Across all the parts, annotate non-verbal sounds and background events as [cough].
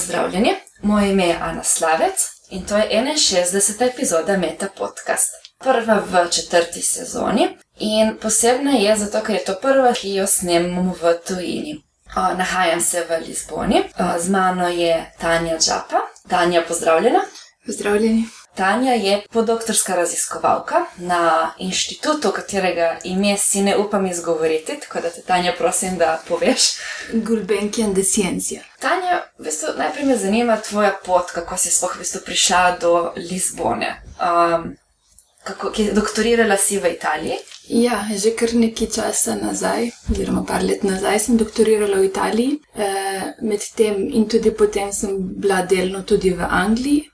pozdravljeni. Moje ime je Ana Slavec in to je 61. epizoda Meta Podcast. Prva v četrti sezoni in posebna je zato, ker je to prva, ki jo snemamo v tujini. O, nahajam se v Lizboni, o, z mano je Tanja Džapa. Tanja, pozdravljena. Pozdravljeni. Tanja je podoktorska raziskovalka na inštitutu, katerega ime si ne upam izgovoriti, tako da te Tanja prosim, da poveš. Gulbenkian de Sciencija. Tanja, v bistvu, najprej me zanima tvoja pot, kako si sploh v bistvu prišla do Lizbone. Um, kako, ki, doktorirala si v Italiji? Ja, že kar nekaj časa nazaj, oziroma par let nazaj, sem doktorirala v Italiji, e, medtem in tudi potem sem bila delno tudi v Angliji,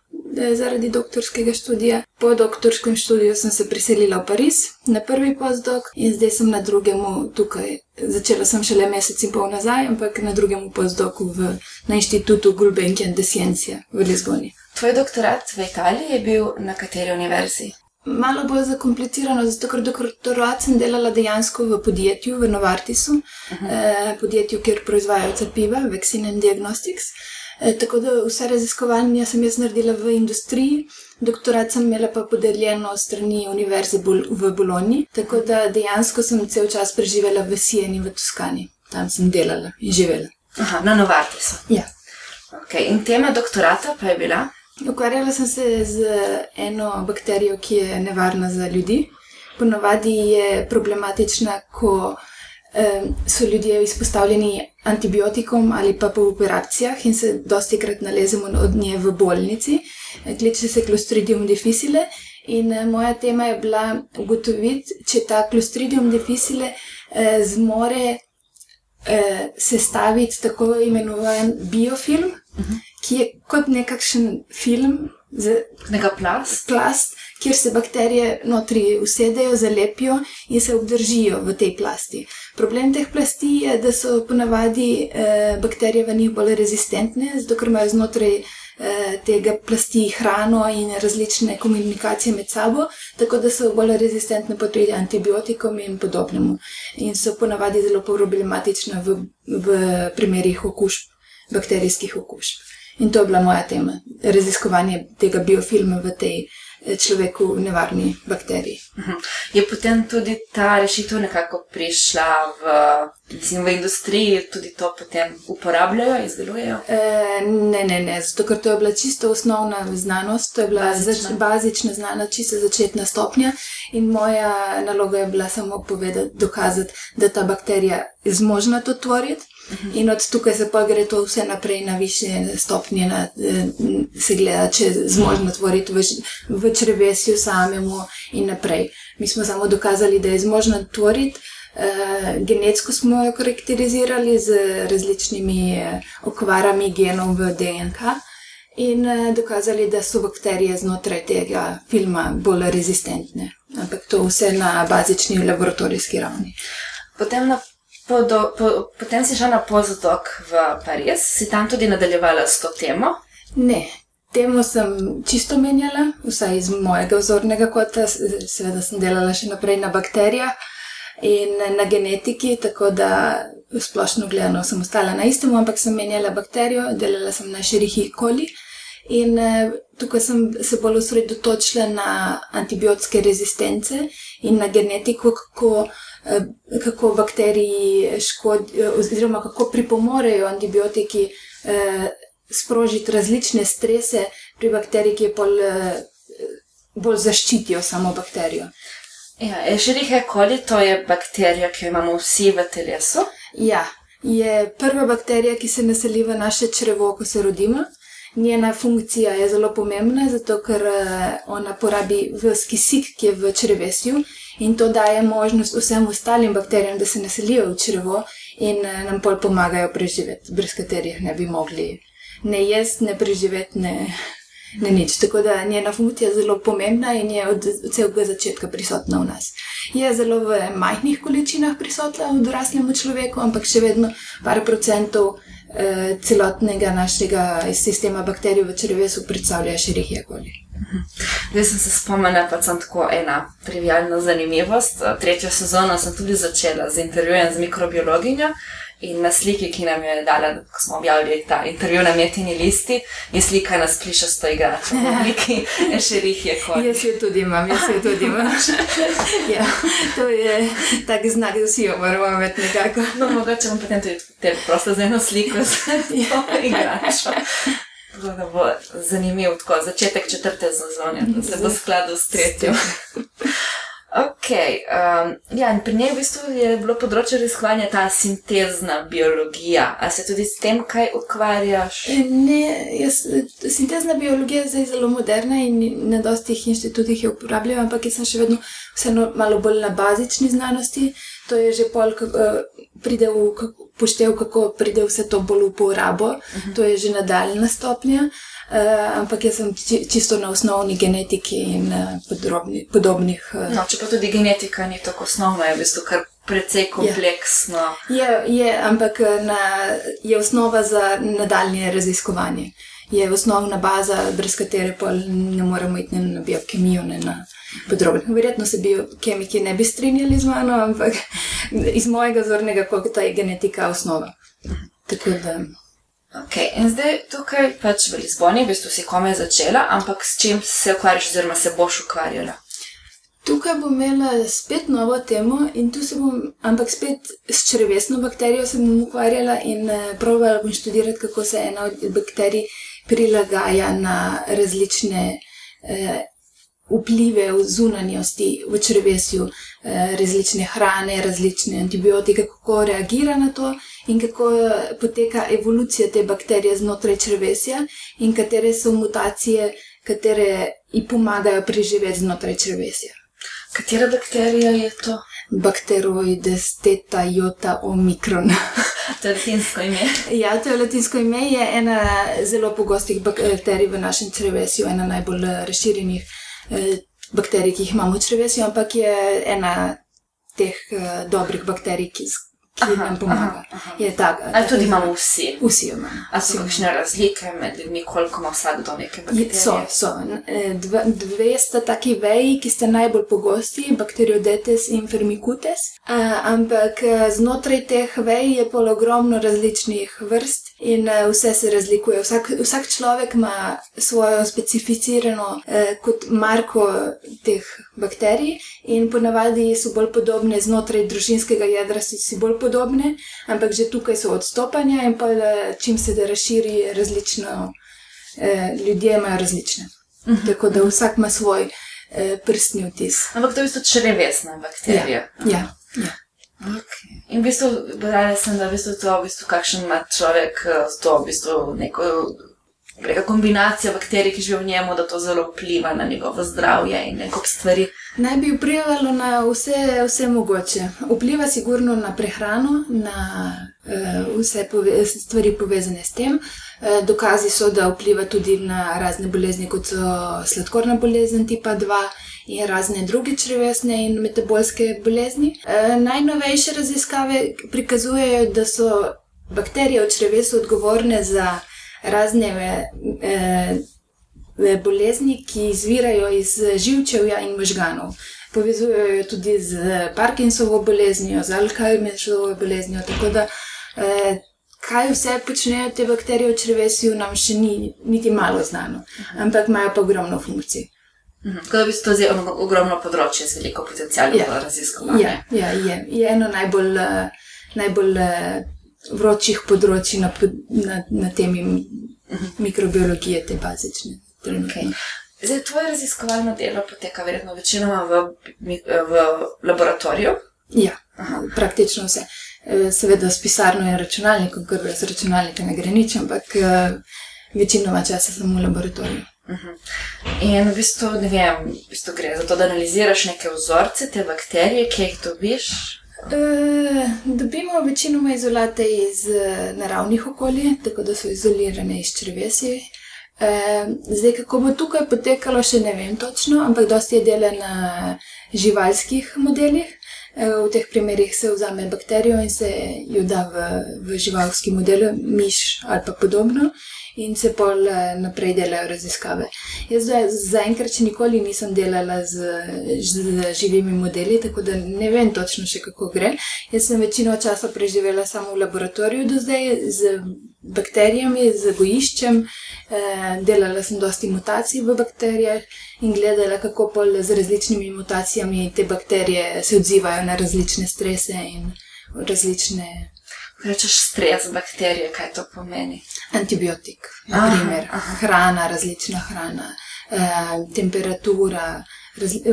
zaradi doktorskega študija. Po doktorskem študiju sem se preselila v Pariz na prvi postdok in zdaj sem na drugem tukaj. Začela sem šele mesec in pol nazaj, ampak na drugem postdoku v, na inštitutu Gulbenkian de Sciencija v Lizboni. Tvoj doktorat v Italiji je bil na kateri univerzi? Malo bolj zakomplicirano, zato ker doktorat sem delala dejansko v podjetju, v Novartisu, uh -huh. eh, podjetju, kjer proizvajajo cepiva, Vaccine and Diagnostics. E, tako da vse raziskovanje sem jaz naredila v industriji, doktorat sem imela pa podeljeno strani Univerze v Bologni, tako da dejansko sem cel čas preživela v Sijeni v Toskani. Tam sem delala in živela. Aha, na Novartisu. Ja. Okay. In tema doktorata pa je bila? Ukvarjala sem se z eno bakterijo, ki je nevarna za ljudi. Ponovadi je problematična, ko so ljudje izpostavljeni antibiotikom ali pa po operacijah in se dosti krat nalezemo od nje v bolnici. Kliče se Clostridium difficile in eh, moja tema je bila ugotoviti, če ta Clostridium difficile eh, zmore eh, sestaviti tako imenovan biofilm, uh mhm. -huh. ki je kot nekakšen film. Neka plast. plast kjer se bakterije notri usedejo, zalepijo in se obdržijo v tej plasti. Problem teh plasti je, da so ponavadi eh, bakterije v njih bolj rezistentne, zato ker imajo znotraj eh, tega plasti hrano in različne komunikacije med sabo, tako da so bolj rezistentne proti antibiotikom in podobnemu. In so ponavadi zelo problematične v, v primerih okužb, bakterijskih okužb. In to je bila moja tema, raziskovanje tega biofilma v tej človeku nevarni bakteriji. Mhm. Je potem tudi ta rešitev nekako prišla v, mislim, v industriji, tudi to potem uporabljajo, izdelujejo? E, ne, ne, ne, zato ker to je bila čisto osnovna znanost, to je bila bazična, zač, bazična znana, čisto začetna stopnja in moja naloga je bila samo povedati, dokazati, da ta bakterija je zmožna to tvoriti. In od tukaj se pa gre to vse naprej na više stopnje, na, eh, se gleda, če je zmožno tvoriti v, v črvesju samemu in naprej. Mi smo samo dokazali, da je zmožno tvoriti. Uh, genetsko smo jo karakterizirali z različnimi uh, okvarami genov v DNK in dokazali, da so bakterije znotraj tega filma bolj rezistentne. Ampak to vse na bazični laboratorijski ravni. Potem na Po do, po, potem si šla na postdok v Pariz, si tam tudi nadaljevala s to temo? Ne, temo sem čisto menjala, vsaj iz mojega vzornega kota, seveda sem delala še naprej na bakterijah in na genetiki, tako da splošno gledano sem ostala na istem, ampak sem menjala bakterijo, delala sem na širih koli. In eh, tukaj sem se bolj osredotočila na antibiotske rezistence in na genetiko, kako kako bakteriji škodijo, oziroma kako pripomorejo antibiotiki eh, sprožiti različne strese pri bakteriji, ki bolj, eh, bolj zaščitijo samo bakterijo. Ja, Escherichia coli to je bakterija, ki jo imamo vsi v telesu. Ja, je prva bakterija, ki se naseli v naše črevo, ko se rodimo. Njena funkcija je zelo pomembna, zato ker ona porabi vse kisik, ki je v črevesju in to daje možnost vsem ostalim bakterijam, da se naselijo v črvo in eh, nam pol pomagajo preživeti, brez katerih ne bi mogli ne jesti, ne preživeti, ne, ne nič. Tako da njena funkcija je zelo pomembna in je od celega začetka prisotna v nas. Je zelo v majhnih količinah prisotna v odraslem človeku, ampak še vedno par procentov. Eh, celotnega našega sistema bakterij v črvesu predstavlja širih jagoli. Zdaj sem se spomnila, pa sem tako ena trivijalna zanimivost. Tretjo sezono sem tudi začela z intervjujem z mikrobiologinjo In na sliki, ki nam je dala, ko smo objavili ta intervju na metini listi, je slika nas pliša sto igračev, v obliki [laughs] šerih je kot. Jaz jo tudi imam, jaz jo tudi imam. [laughs] ja, to je tak znak, da vsi jo moramo imeti nekako. No, mogoče bom potem tudi te prosto z eno sliko z [laughs] to igračo. Da bo zanimiv tako začetek četrte sezone, da se bo skladal s tretjo. Ok, um, ja, in pri njej v bistvu je bilo področje raziskovanja ta sintezna biologija. A se tudi s tem kaj ukvarjaš? Ne, jaz, sintezna biologija je zdaj zelo moderna in na dostih inštitutih jo uporabljajo, ampak jaz sem še vedno vseeno malo bolj na bazični znanosti. To je že pol, kako pride v poštev, kako pride vse to bolj v uporabo, uh -huh. to je že nadaljna stopnja. Uh, ampak jaz sem čisto na osnovni genetiki in uh, podrobni, podobnih. Uh, no, če pa tudi genetika ni tako osnovna, je v bistvu kar precej kompleksno. Je, je ampak na, je osnova za nadaljne raziskovanje. Je osnovna baza, brez katere pa ne moremo iti na biokemijo, ne na podrobno. Verjetno se biokemiki ne bi strinjali z mano, ampak [laughs] iz mojega zornega kota je genetika osnova. Tako da. Okay. In zdaj tukaj pač v Lizboni, v bistvu si kome začela, ampak s čim se ukvarjaš, oziroma se boš ukvarjala? Tukaj bom imela spet novo temo, in tu se bom, ampak spet s črvesno bakterijo se bom ukvarjala in uh, provala bom študirati, kako se ena od bakterij prilagaja na različne uh, vplive v zunanjosti, v črvesju, uh, različne hrane, različne antibiotike, kako reagira na to in kako poteka evolucija te bakterije znotraj črvesja, in katere so mutacije, katere ji pomagajo preživeti znotraj črvesja. Katera bakterija je to? Bakteroides teta jota omikron. [laughs] to je latinsko ime. ja, to je latinsko ime. Je ena zelo pogostih bakterij v našem črvesju, ena najbolj razširjenih eh, bakterij, ki jih imamo v črvesju, ampak je ena teh eh, dobrih bakterij, ki, ki aha, nam pomaga. Ali tudi imamo vsi? Vsi imamo. Ali so kakšne razlike med ljudmi, koliko ima vsakdo neke bakterije? So, so. E, dve, dve sta taki veji, ki sta najbolj pogosti, bakteriodetes in firmicutes. Ampak e, znotraj teh vej je pol ogromno različnih vrst in e, vse se razlikuje. Vsak, vsak človek ima svojo specificirano kot marko teh bakterij in ponavadi so bolj podobne znotraj družinskega jedra, so si bolj podobne podobne, ampak že tukaj so odstopanja in pa eh, čim se da razširi različno, eh, ljudje imajo različne. Uh mhm. -huh. Tako da vsak ima svoj eh, prstni vtis. Ampak to je v bistvu črevesna bakterija. Ja. ja, ja. Okay. In v bistvu, brala sem, da je to, v bistvu, kakšen ima človek, eh, to v bistvu neko neka kombinacija bakterij, ki živijo v njemu, da to zelo vpliva na njegovo zdravje in neko stvari. Naj bi vplivalo na vse, vse mogoče. Vpliva sigurno na prehrano, na uh, vse pove stvari povezane s tem. Uh, dokazi so, da vpliva tudi na razne bolezni, kot so sladkorna bolezen tipa 2. In razne druge črvesne in metabolske bolezni. E, najnovejše raziskave prikazujejo, da so bakterije v črvesu odgovorne za razne eh, eh, bolezni, ki izvirajo iz živčevja in možganov. Povezujejo jo tudi z Parkinsovo boleznijo, z Alzheimerjevo boleznijo. Tako da, eh, kaj vse počnejo te bakterije v črvesju, nam še ni niti malo znano, ampak imajo pa ogromno funkcij. Mhm. Kot da bi to zdaj ogromno področje z veliko potencijalom ja. za raziskovanje. Ja, ja je. je eno najbolj, eh, najbolj eh, vročih področji na, na, na temi mikrobiologije, te bazične. Okay. Zdaj, tvoje raziskovalno delo poteka verjetno večinoma v, v laboratoriju? Ja, Aha. praktično vse. Seveda s pisarno in računalnikom, ker brez računalnika ne gre nič, ampak večinoma časa sem v laboratoriju. Mhm. In v bistvu, ne vem, v bistvu gre za to, da analiziraš neke vzorce, te bakterije, ki jih dobiš. Uh, dobimo večinoma izolate iz uh, naravnih okolij, tako da so izolirane iz črvesja. Uh, zdaj, kako bo tukaj potekalo, še ne vem točno, ampak dosti je dela na živalskih modelih. Uh, v teh primerih se vzame bakterijo in se jo da v, v živalski model, miš ali pa podobno. In se pol eh, naprej delajo raziskave. Jaz zaenkrat še nikoli nisem delala z, z živimi modeli, tako da ne vem točno še kako gre. Jaz sem večino časa preživela samo v laboratoriju do zdaj z bakterijami, z gojiščem. Eh, delala sem dosti mutacij v bakterijah in gledala, kako pol z različnimi mutacijami te bakterije se odzivajo na različne strese in različne Rečeš stres bakterije, kaj to pomeni? Antibiotik, naprimer, hrana, različna hrana, eh, temperatura,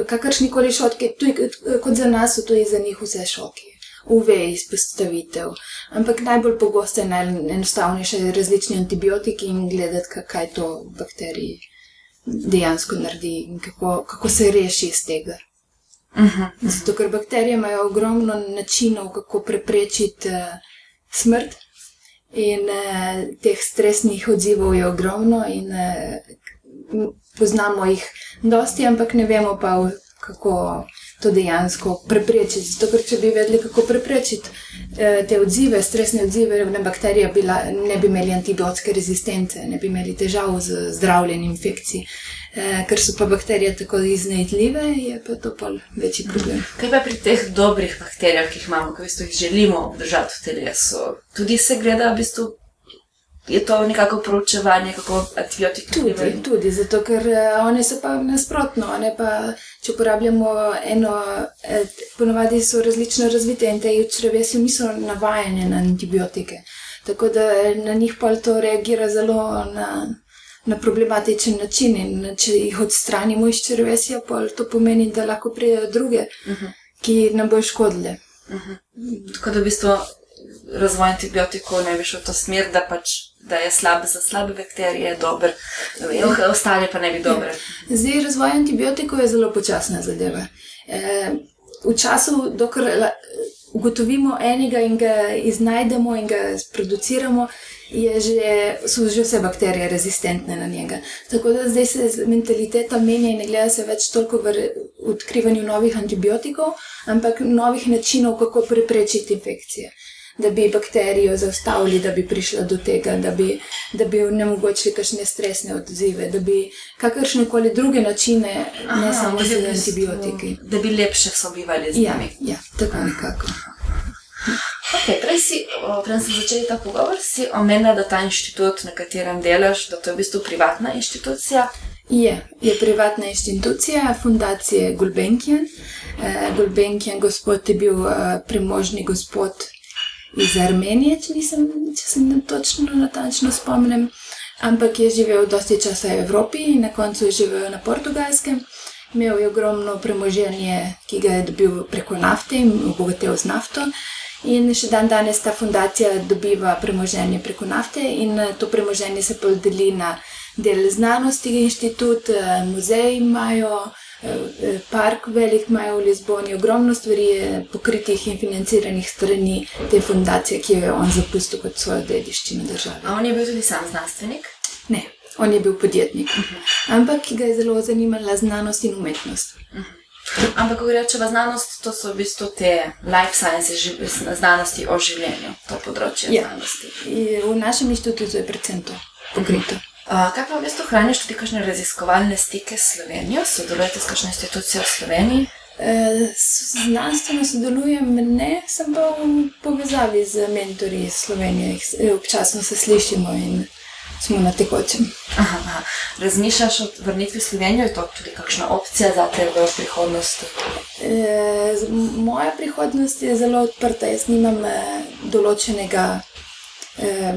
kakršni koli šoki, tudi kot za nas, tudi za njih vse šoki. UV izpostavitev. Ampak najbolj pogosto je najenostavnejše različni antibiotiki in gledati, kaj to bakteriji dejansko naredi in kako, kako se reši iz tega. Uh -huh, uh -huh. Zato, ker bakterije imajo ogromno načinov, kako preprečiti. Uh, smrt. In eh, teh stresnih odzivov je ogromno, in eh, poznamo jih dosti, ampak ne vemo pa, kako to dejansko preprečiti. Zato, ker če bi vedeli, kako preprečiti eh, te odzive, stresne odzive na bakterije, bila, ne bi imeli antibiotske rezistence, ne bi imeli težav z zdravljenjem infekcij. Eh, ker so pa bakterije tako iznajdljive, je pa to pol večji problem. Kaj pa pri teh dobrih bakterijah, ki jih imamo, ki jih želimo obdržati v telesu, tudi se gleda, v bistvu je to nekako proučevanje, kako antibiotiki tudi. Tudi, tudi, zato ker uh, one so pa nasprotno, one pa, če uporabljamo eno, eh, ponovadi so različno razvite in te črevesi niso navajene na antibiotike. Tako da na njih pa to reagira zelo na na problematičen način. In če jih odstranimo iz črvesja, pa to pomeni, da lahko pridejo druge, uh mhm. -huh. ki nam bojo škodile. Uh mhm. -huh. Tako da v bistvu razvoj antibiotikov ne bi šel v to smer, da, pač, da je slab za slabe bakterije, dober, ja. ostale pa ne bi dobre. Ja. Zdaj, razvoj antibiotikov je zelo počasna zadeva. E, v času, dokler ugotovimo enega in ga iznajdemo in ga produciramo, že, so že vse bakterije rezistentne na njega. Tako da zdaj se mentaliteta menja in ne gleda se več toliko v odkrivanju novih antibiotikov, ampak novih načinov, kako preprečiti infekcije. Da bi bakterijo zaustavili, da bi prišla do tega, da bi, da bi onemogočili kakšne stresne odzive, da bi kakršne koli druge načine, Aha, ne samo z antibiotiki. Da bi lepše sobivali z ja, njimi. Ja, ja, tako nekako. Okay, prej, si, prej sem začela ta pogovor, si omenila, da ta inštitut, na katerem delaš, da to je v bistvu privatna inštitucija. Je, je privatna inštitucija, fundacije Gulbenkian. Eh, Gulbenkian gospod je bil eh, premožni gospod iz Armenije, če, nisem, če se ne točno natančno spomnim, ampak je živel dosti časa v Evropi in na koncu je živel na Portugalskem. Imel je ogromno premoženje, ki ga je dobil preko nafte in obogatil z nafto. In še dan danes ta fundacija dobiva premoženje preko nafte, in eh, to premoženje se podeli na del znanosti, inštitut, eh, muzej imajo, park velik imajo v Lizboni, ogromno stvari je pokritih in financiranih strani te fundacije, ki jo je on zapustil kot svojo dediščino države. A on je bil tudi sam znanstvenik? Ne, on je bil podjetnik, uh. -huh. ampak ga je zelo zanimala znanost in umetnost. Uh. -huh. Ampak, ko rečemo znanost, to so v bistvu te life sciences, znanosti o življenju, to področje ja. znanosti. V našem inštitutu je predvsem to pokrito. Uh, kaj pa v bistvu hraniš tudi kakšne raziskovalne stike s Slovenijo? Sodelujete s kakšno institucijo v Sloveniji? Uh, znanstveno sodelujem, ne, sem pa v povezavi z mentori iz Slovenije, občasno se slišimo in smo na tekočem. Aha, aha. Razmišljaš o vrnitvi v Slovenijo, je to tudi kakšna opcija za te v prihodnosti? E, moja prihodnost je zelo odprta. Jaz nimam e, določenega. E,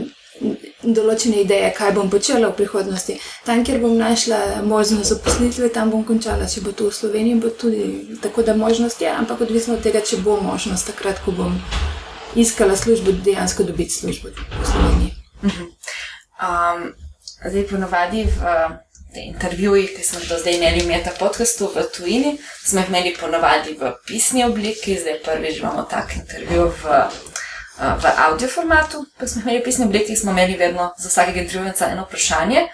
Določene ideje, kaj bom počela v prihodnosti. Tam, kjer bom našla možnost zaposlitve, tam bom končala. Če bo to v Sloveniji, bo tudi tako, da možnost je, ampak odvisno od tega, če bo možnost, takrat, ko bom iskala službo, dejansko dobiti službo v Sloveniji. Uh. -huh. Um, zdaj, ponovadi v intervjujih, ki smo do zdaj imeli v meta podkastu v tujini, smo jih imeli ponovadi v pisni obliki, zdaj prvič imamo tak intervju v, v audio formatu. Pa smo imeli v pisni obliki, smo imeli vedno za vsakega intervjuja eno vprašanje.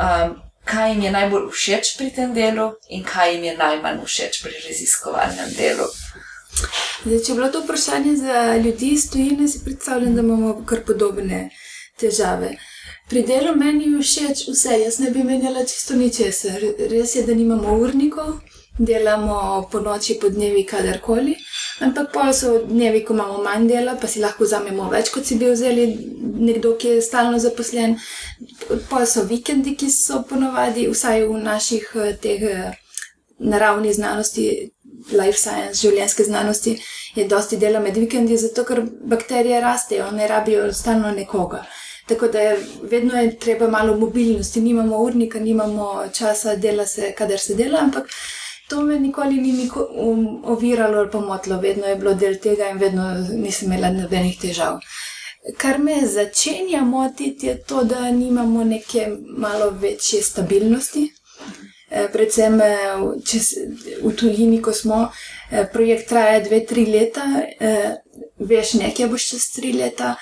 Um, kaj jim je najbolj všeč pri tem delu in kaj jim je najmanj všeč pri raziskovalnem delu. Zdaj, če je bilo to vprašanje za ljudi iz tujine, si predstavljam, da imamo kar podobne težave. Pri delu meni je všeč vse, jaz ne bi menjala čisto ničesar. Res je, da nimamo urnikov, delamo po noči, po dnevi, kadarkoli. Ampak pa so dnevi, ko imamo manj dela, pa si lahko vzamemo več, kot si bi vzeli nekdo, ki je stalno zaposlen. Pa so vikendi, ki so ponovadi, vsaj v naših eh, teh eh, naravnih znanosti, life science, življenjske znanosti, je dosti dela med vikendi, zato ker bakterije rastejo, ne rabijo stalno nekoga. Tako da je vedno je treba malo mobilnosti, nimamo urnika, nimamo časa, dela se, kadar se dela, ampak to me nikoli ni niko, um, oviralo ali pomotlo, vedno je bilo del tega in vedno nisem imela nobenih težav. Kar me začenja motiti, je to, da nimamo neke malo večje stabilnosti. Eh, predvsem eh, če, v tujini, ko smo, eh, projekt traja dve, tri leta, veš, nekaj boš čez tri leta.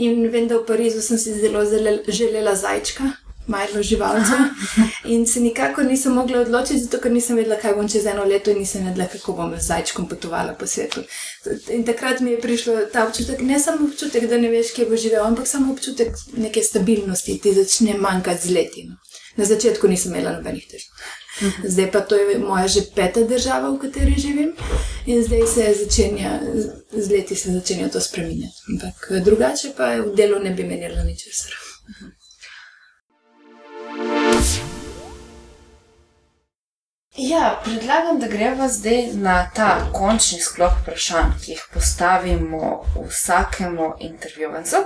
In vem, da v Parizu sem si zelo želela zajčka, majhno živalce. In se nikakor nisem mogla odločiti, zato ker nisem vedela, kaj bom čez eno leto in nisem vedela, kako bom z zajčkom potovala po svetu. In takrat mi je prišlo ta občutek, ne samo občutek, da ne veš, kje bo živel, ampak samo občutek neke stabilnosti, ti začne manjkati z leti. No. Na začetku nisem imela nobenih težav. Zdaj pa to je moja že peta država, v kateri živim, in zdaj se začenja, z leti se začenja to spremenjati. Ampak drugače pa v delu ne bi menila ničesar. Ja, predlagam, da greva zdaj na ta končni sklop vprašanj, ki jih postavimo vsakemu intervjuvancu.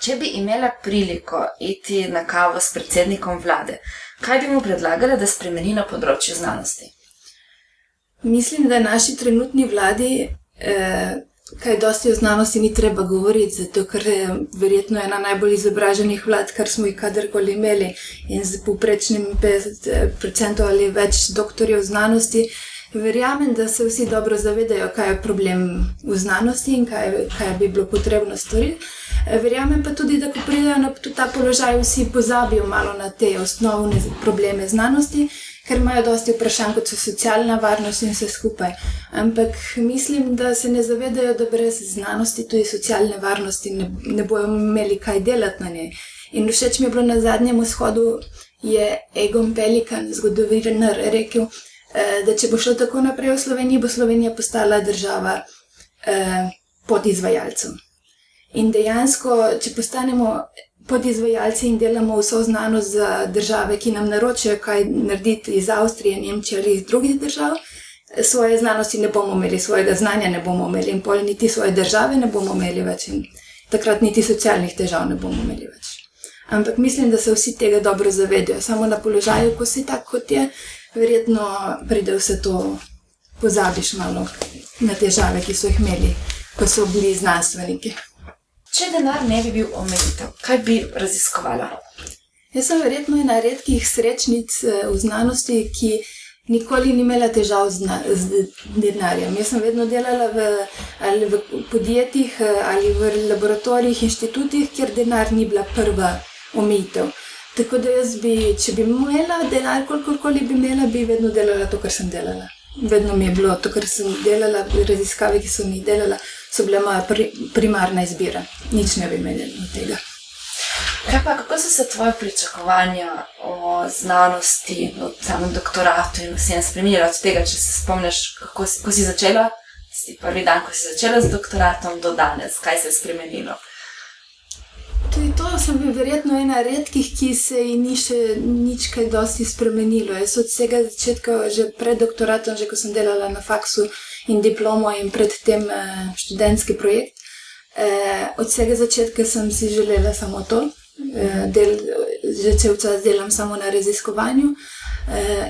Če bi imela priliko iti na kavo s predsednikom vlade, kaj bi mu predlagala, da spremeni na področju znanosti? Mislim, da naši trenutni vladi eh, kaj dosti o znanosti ni treba govoriti, zato ker je verjetno ena najbolj izobraženih vlad, kar smo jih kadarkoli imeli in z poprečnim 50% ali več doktorjev znanosti. Verjamem, da se vsi dobro zavedajo, kaj je problem v znanosti in kaj, kaj bi bilo potrebno storiti. Verjamem pa tudi, da ko pridejo na ta položaj, vsi pozabijo malo na te osnovne probleme znanosti ker imajo dosti vprašanj, kot so socialna varnost in vse skupaj. Ampak mislim, da se ne zavedajo, da brez znanosti, tudi socialne varnosti, ne, ne bojo imeli kaj delati na njej. In všeč mi je bilo na zadnjem vzhodu, je Egon Pelikan, zgodovinar, rekel, eh, da če bo šlo tako naprej v Sloveniji, bo Slovenija postala država eh, pod izvajalcem. In dejansko, če postanemo podizvajalci in delamo vso znanost za države, ki nam naročajo, kaj narediti iz Avstrije, Nemčije ali iz drugih držav. Svoje znanosti ne bomo imeli, svojega znanja ne bomo imeli, in pol niti svoje države ne bomo imeli več, in takrat niti socialnih težav ne bomo imeli več. Ampak mislim, da se vsi tega dobro zavedajo. Samo na položaju, ko si tako, kot je, verjetno pride vse to, pozabiš malo na težave, ki so jih imeli, ko so bili znanstveniki. Če denar ne bi bil omejitev, kaj bi raziskovala? Jaz sem verjetno ena redkih srečnic eh, v znanosti, ki nikoli ni imela težav z, z denarjem. Jaz sem vedno delala v, v podjetjih eh, ali v laboratorijih, inštitutih, kjer denar ni bila prva omejitev. Tako da jaz bi, če bi imela denar, kolikorkoli bi imela, bi vedno delala to, kar sem delala. Vedno mi je bilo to, kar sem delala, raziskave, ki sem jih delala so bile moja pri, primarna izbira. Nič ne bi imeli od tega. Kaj pa, kako so se tvoje pričakovanja o znanosti, o samem doktoratu in vsem spremenili od tega, če se spomniš, kako si, ko si začela, si prvi dan, ko si začela z doktoratom, do danes, kaj se je spremenilo? Tudi to sem bil verjetno ena redkih, ki se ji ni še nič kaj dosti spremenilo. Jaz od vsega začetka, že pred doktoratom, že ko sem delala na faksu, in diplomo, in predtem uh, študentski projekt. Uh, od vsega začetka sem si želela samo to, uh, del, že cel čas delam samo na raziskovanju.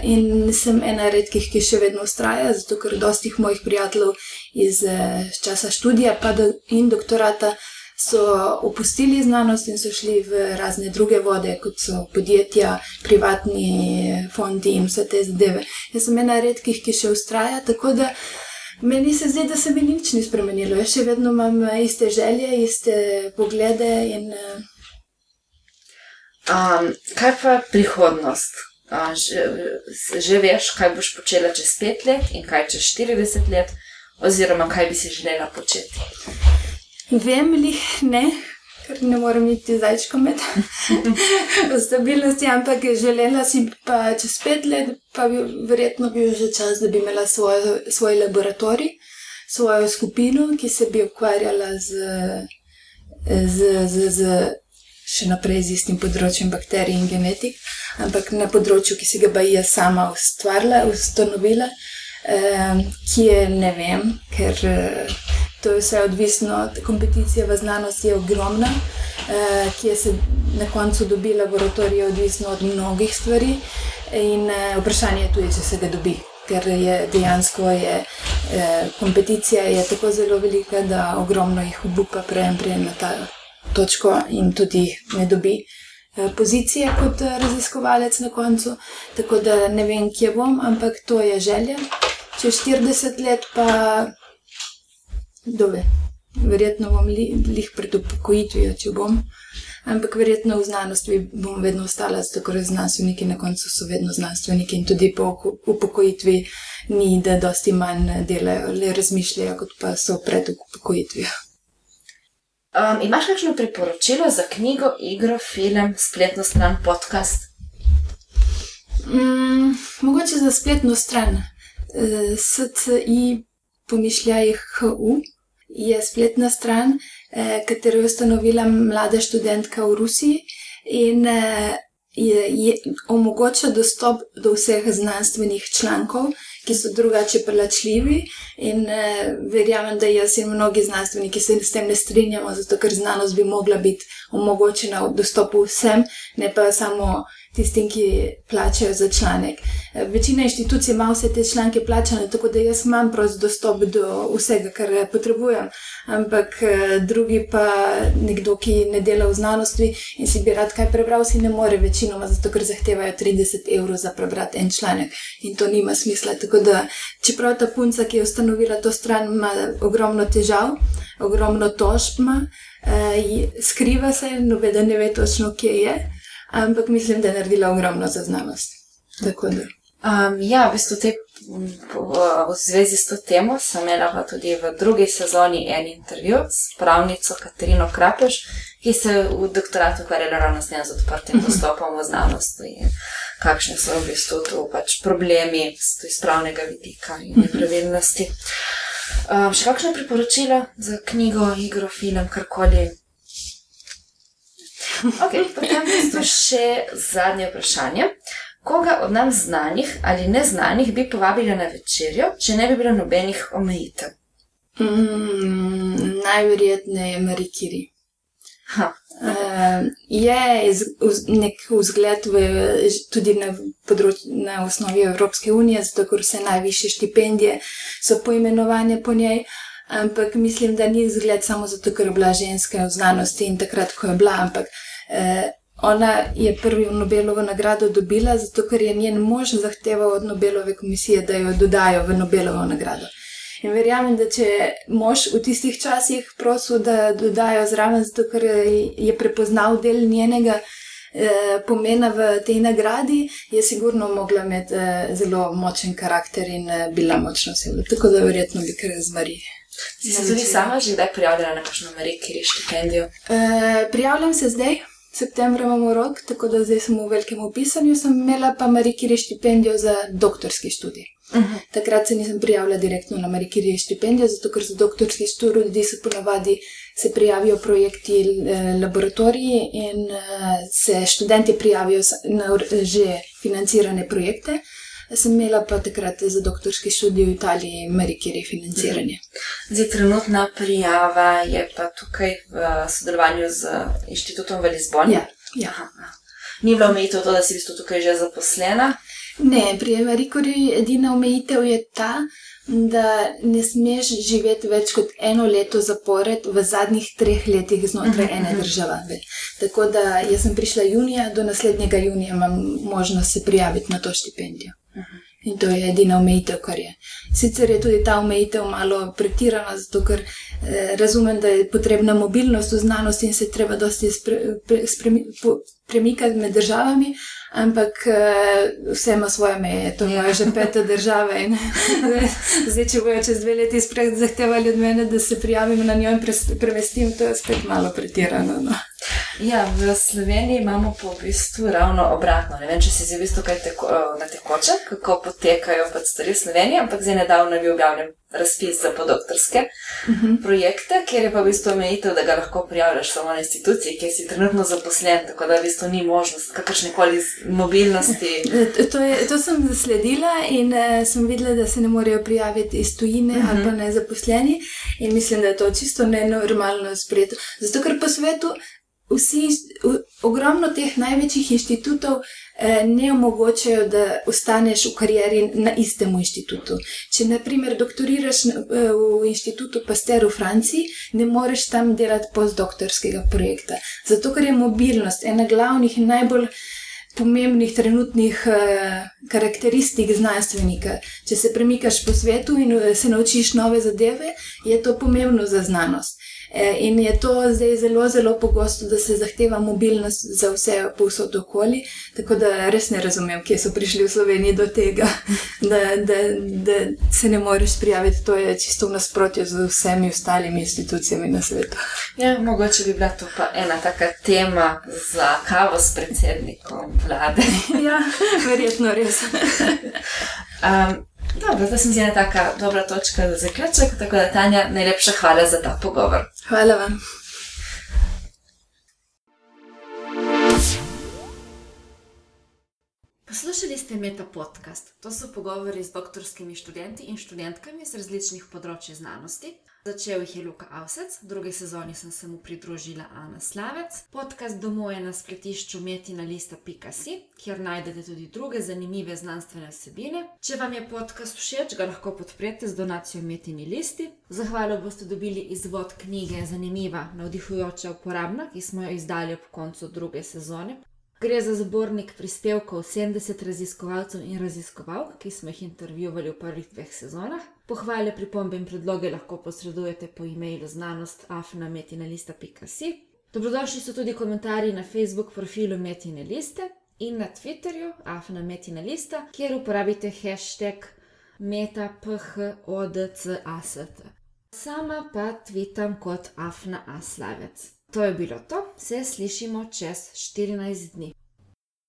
In sem ena redkih, ki še vedno ustraja, zato ker dostih mojih prijateljev iz časa študija do, in doktorata so opustili znanost in so šli v razne druge vode, kot so podjetja, privatni fondi in vse te zadeve. Jaz sem ena redkih, ki še ustraja, tako da. Meni se zdi, da se mi nič ni spremenilo. Jaz še vedno imam eh, iste želje, iste poglede. In, um, kaj pa prihodnost? Uh, že, že veš, kaj boš počela čez pet let in kaj čez 40 let, oziroma kaj bi si želela početi? Vem, lih ne, ker ne morem iti zajčko med [laughs] stabilnosti, ampak želela si pa čez pet let, pa bi verjetno bil že čas, da bi imela svoj, svoj laboratorij, svojo skupino, ki se bi ukvarjala z, z, z, z še naprej z istim področjem bakterij in genetik, ampak na področju, ki si ga ba jaz sama ustvarila, ustanovila, eh, ki je ne vem, ker. Eh, To je vse odvisno od kompeticije v znanosti, je ogromna, eh, ki je se na koncu dobi laboratorij, je odvisno od mnogih stvari. In eh, vprašanje je tudi, če se ga dobi, ker je dejansko je, eh, kompeticija je tako zelo velika, da ogromno jih obupa prejem prejem na ta točko in tudi ne dobi. Pozicije kot raziskovalec na koncu, tako da ne vem, kje bom, ampak to je želja. Čez 40 let pa Dove. Verjetno bom lih pred upokojitvijo, če bom. Ampak verjetno v znanosti bom vedno ostala, zato ker znanstveniki na koncu so vedno znanstveniki in tudi po upokojitvi ni, da dosti manj delajo, le razmišljajo, kot pa so pred upokojitvijo. Um, imaš kakšno priporočilo za knjigo, igro, film, spletno stran, podcast? Mm, mogoče za spletno stran. Uh, SCI pomišljaj HU, je spletna stran, eh, katero je ustanovila mlada študentka v Rusiji in eh, je, je, omogoča dostop do vseh znanstvenih člankov, ki so drugače plačljivi. In eh, verjamem, da jaz in mnogi znanstveniki se s tem ne strinjamo, zato ker znanost bi mogla biti omogočena v dostopu vsem, ne pa samo tistim, ki plačajo za članek. Eh, večina inštitucij ima vse te članke plačane, tako da jaz imam prost dostop do vsega, kar potrebujem. Ampak eh, drugi pa nekdo, ki ne dela v znanosti in si bi rad kaj prebral, si ne more večinoma, zato ker zahtevajo 30 evrov za prebrati en članek in to nima smisla. Tako da, čeprav ta punca, ki je ustanovila to stran, ima ogromno težav, ogromno tožb, eh, skriva se, noben ne ve točno, kje je ampak mislim, da je naredila ogromno za znanost. Um, ja, v, bistvu te, v, zvezi s to temo sem imela tudi v drugi sezoni en intervju s pravnico Katarino Krapeš, ki se v doktoratu ukvarjala ravno s tem z odprtim [laughs] dostopom v znanost in kakšne so v bistvu tu pač problemi iz pravnega vidika in mhm. nepravilnosti. Um, še kakšno priporočilo za knjigo, igro, film, karkoli? Okay, [laughs] potem je še zadnje vprašanje. Koga od nam znanih ali neznanih bi povabili na večerjo, če ne bi bilo nobenih omejitev? Mm, najverjetneje je Marikiri. Uh, je nek vzgled v, tudi na, področ, na osnovi Evropske unije, zato ker vse najviše štipendije so poimenovane po njej. Ampak mislim, da ni vzgled samo zato, ker je bila ženska v znanosti in takrat, ko je bila. Ampak Eh, ona je prvi Nobelovo nagrado dobila, zato ker je njen mož zahteval od Nobelove komisije, da jo dodajo v Nobelovo nagrado. In verjamem, da če mož v tistih časih prosil, da dodajo zraven, zato ker je prepoznal del njenega eh, pomena v tej nagradi, je sigurno mogla imeti eh, zelo močen karakter in eh, bila močna oseba. Tako da verjetno bi kar zmari. Si se tudi sama že kdaj prijavljala na kakšno Ameriki štipendijo? Eh, prijavljam se zdaj septembra imamo rok, tako da zdaj sem v velikem opisanju. Sem imela pa Marikiri štipendijo za doktorski študij. Uh mhm. -huh. Takrat se nisem prijavila direktno na Marikiri štipendijo, zato ker za doktorski študij se ponavadi se prijavijo projekti eh, laboratoriji in eh, se študenti prijavijo na že financirane projekte. Sem imela pa takrat za doktorski študij v Italiji, Marikiri financiranje. Zdaj, trenutna prijava je pa tukaj v sodelovanju z inštitutom v Lizboni. Ja, ja. Ni bilo omejitev to, da si v bistvu tukaj že zaposlena? Ne, pri Marikiri edina omejitev je ta, da ne smeš živeti več kot eno leto zapored v zadnjih treh letih znotraj uh mhm, -huh. ene mhm. države. Tako da jaz sem prišla junija, do naslednjega junija imam možnost se prijaviti na to štipendijo. In to je edina omejitev, kar je. Sicer je tudi ta omejitev malo pretirana, zato ker eh, razumem, da je potrebna mobilnost v znanosti in se treba dosti spre, pre, spremi, po, premikati med državami, ampak uh, vse ima svoje meje, to je ja. že peta država. In, [laughs] zdaj, če bojo čez dve leti spet zahtevali od mene, da se prijavim na njo in prevestim, to je spet malo pretirano. No. Ja, v Sloveniji imamo po bistvu ravno obratno. Ne vem, če si zdaj v bistvu kaj teko, na tekoče, kako potekajo pač stvari v Sloveniji, ampak zdaj nedavno je bil objavljen razpis za podoktorske uh mhm. -huh. projekte, kjer je pa v bistvu omejitev, da ga lahko prijavljaš samo na instituciji, kjer si trenutno zaposlen, tako da v bistvu ni možnost kakršne koli mobilnosti. [laughs] To, je, to sem zasledila in uh, sem videla, da se ne morejo prijaviti iz tujine uh -huh. ali pa ne zaposleni in mislim, da je to čisto nenormalno sprejeto. Zato, ker po svetu vsi, ogromno teh največjih inštitutov ne omogočajo, da ostaneš v karieri na istem inštitutu. Če, na primer, doktoriraš eh, v inštitutu Pasteur v Franciji, ne moreš tam delati postdoktorskega projekta. Zato, ker je mobilnost ena glavnih in najbolj. Pomembnih trenutnih uh, karakteristik znanstvenika. Če se premikaš po svetu in se naučiš nove zadeve, je to pomembno za znanost. E, in je to zdaj zelo, zelo pogosto, da se zahteva mobilnost za vse povsod okoli. Tako da res ne razumem, kje so prišli v Sloveniji do tega, [laughs] da, da, da se ne moreš prijaviti. To je čisto v nasprotju z vsemi ostalimi institucijami na svetu. Ja, mogoče bi bila to pa ena taka tema za kavo s predsednikom vlade. [laughs] ja, verjetno res. [laughs] um, Dobro, to se mi zdi ena tako dobra točka za zaključek. Tako da, Tanja, najlepša hvala za ta pogovor. Hvala vam. Poslušali ste Meta podcast. To so pogovori z doktorskimi študenti in študentkami z različnih področji znanosti. Začel jih je Luka Avsec, v drugi sezoni sem se mu pridružila Ana Slavec. Podcast domuje na spletišču metina.lista.si, kjer najdete tudi druge zanimive znanstvene vsebine. Če vam je podcast všeč, ga lahko podprete z donacijo Metini listi. Zahvalo boste dobili izvod knjige Zanimiva, navdihujoča, uporabna, ki smo jo izdali ob koncu druge sezone. Gre za zbornik prispevkov 70 raziskovalcev in raziskovalk, ki smo jih intervjuvali v prvih dveh sezonah. Pohvale, pripombe in predloge lahko posredujete po e-mailu znanost afnametinalista.si. Dobrodošli so tudi komentarji na Facebook profilu Metine Liste in na Twitterju afnametinalista, kjer uporabite hashtag metaphodcast. Sama pa tvitam kot afnaaslavec. To je bilo to, se slišimo čez 14 dni.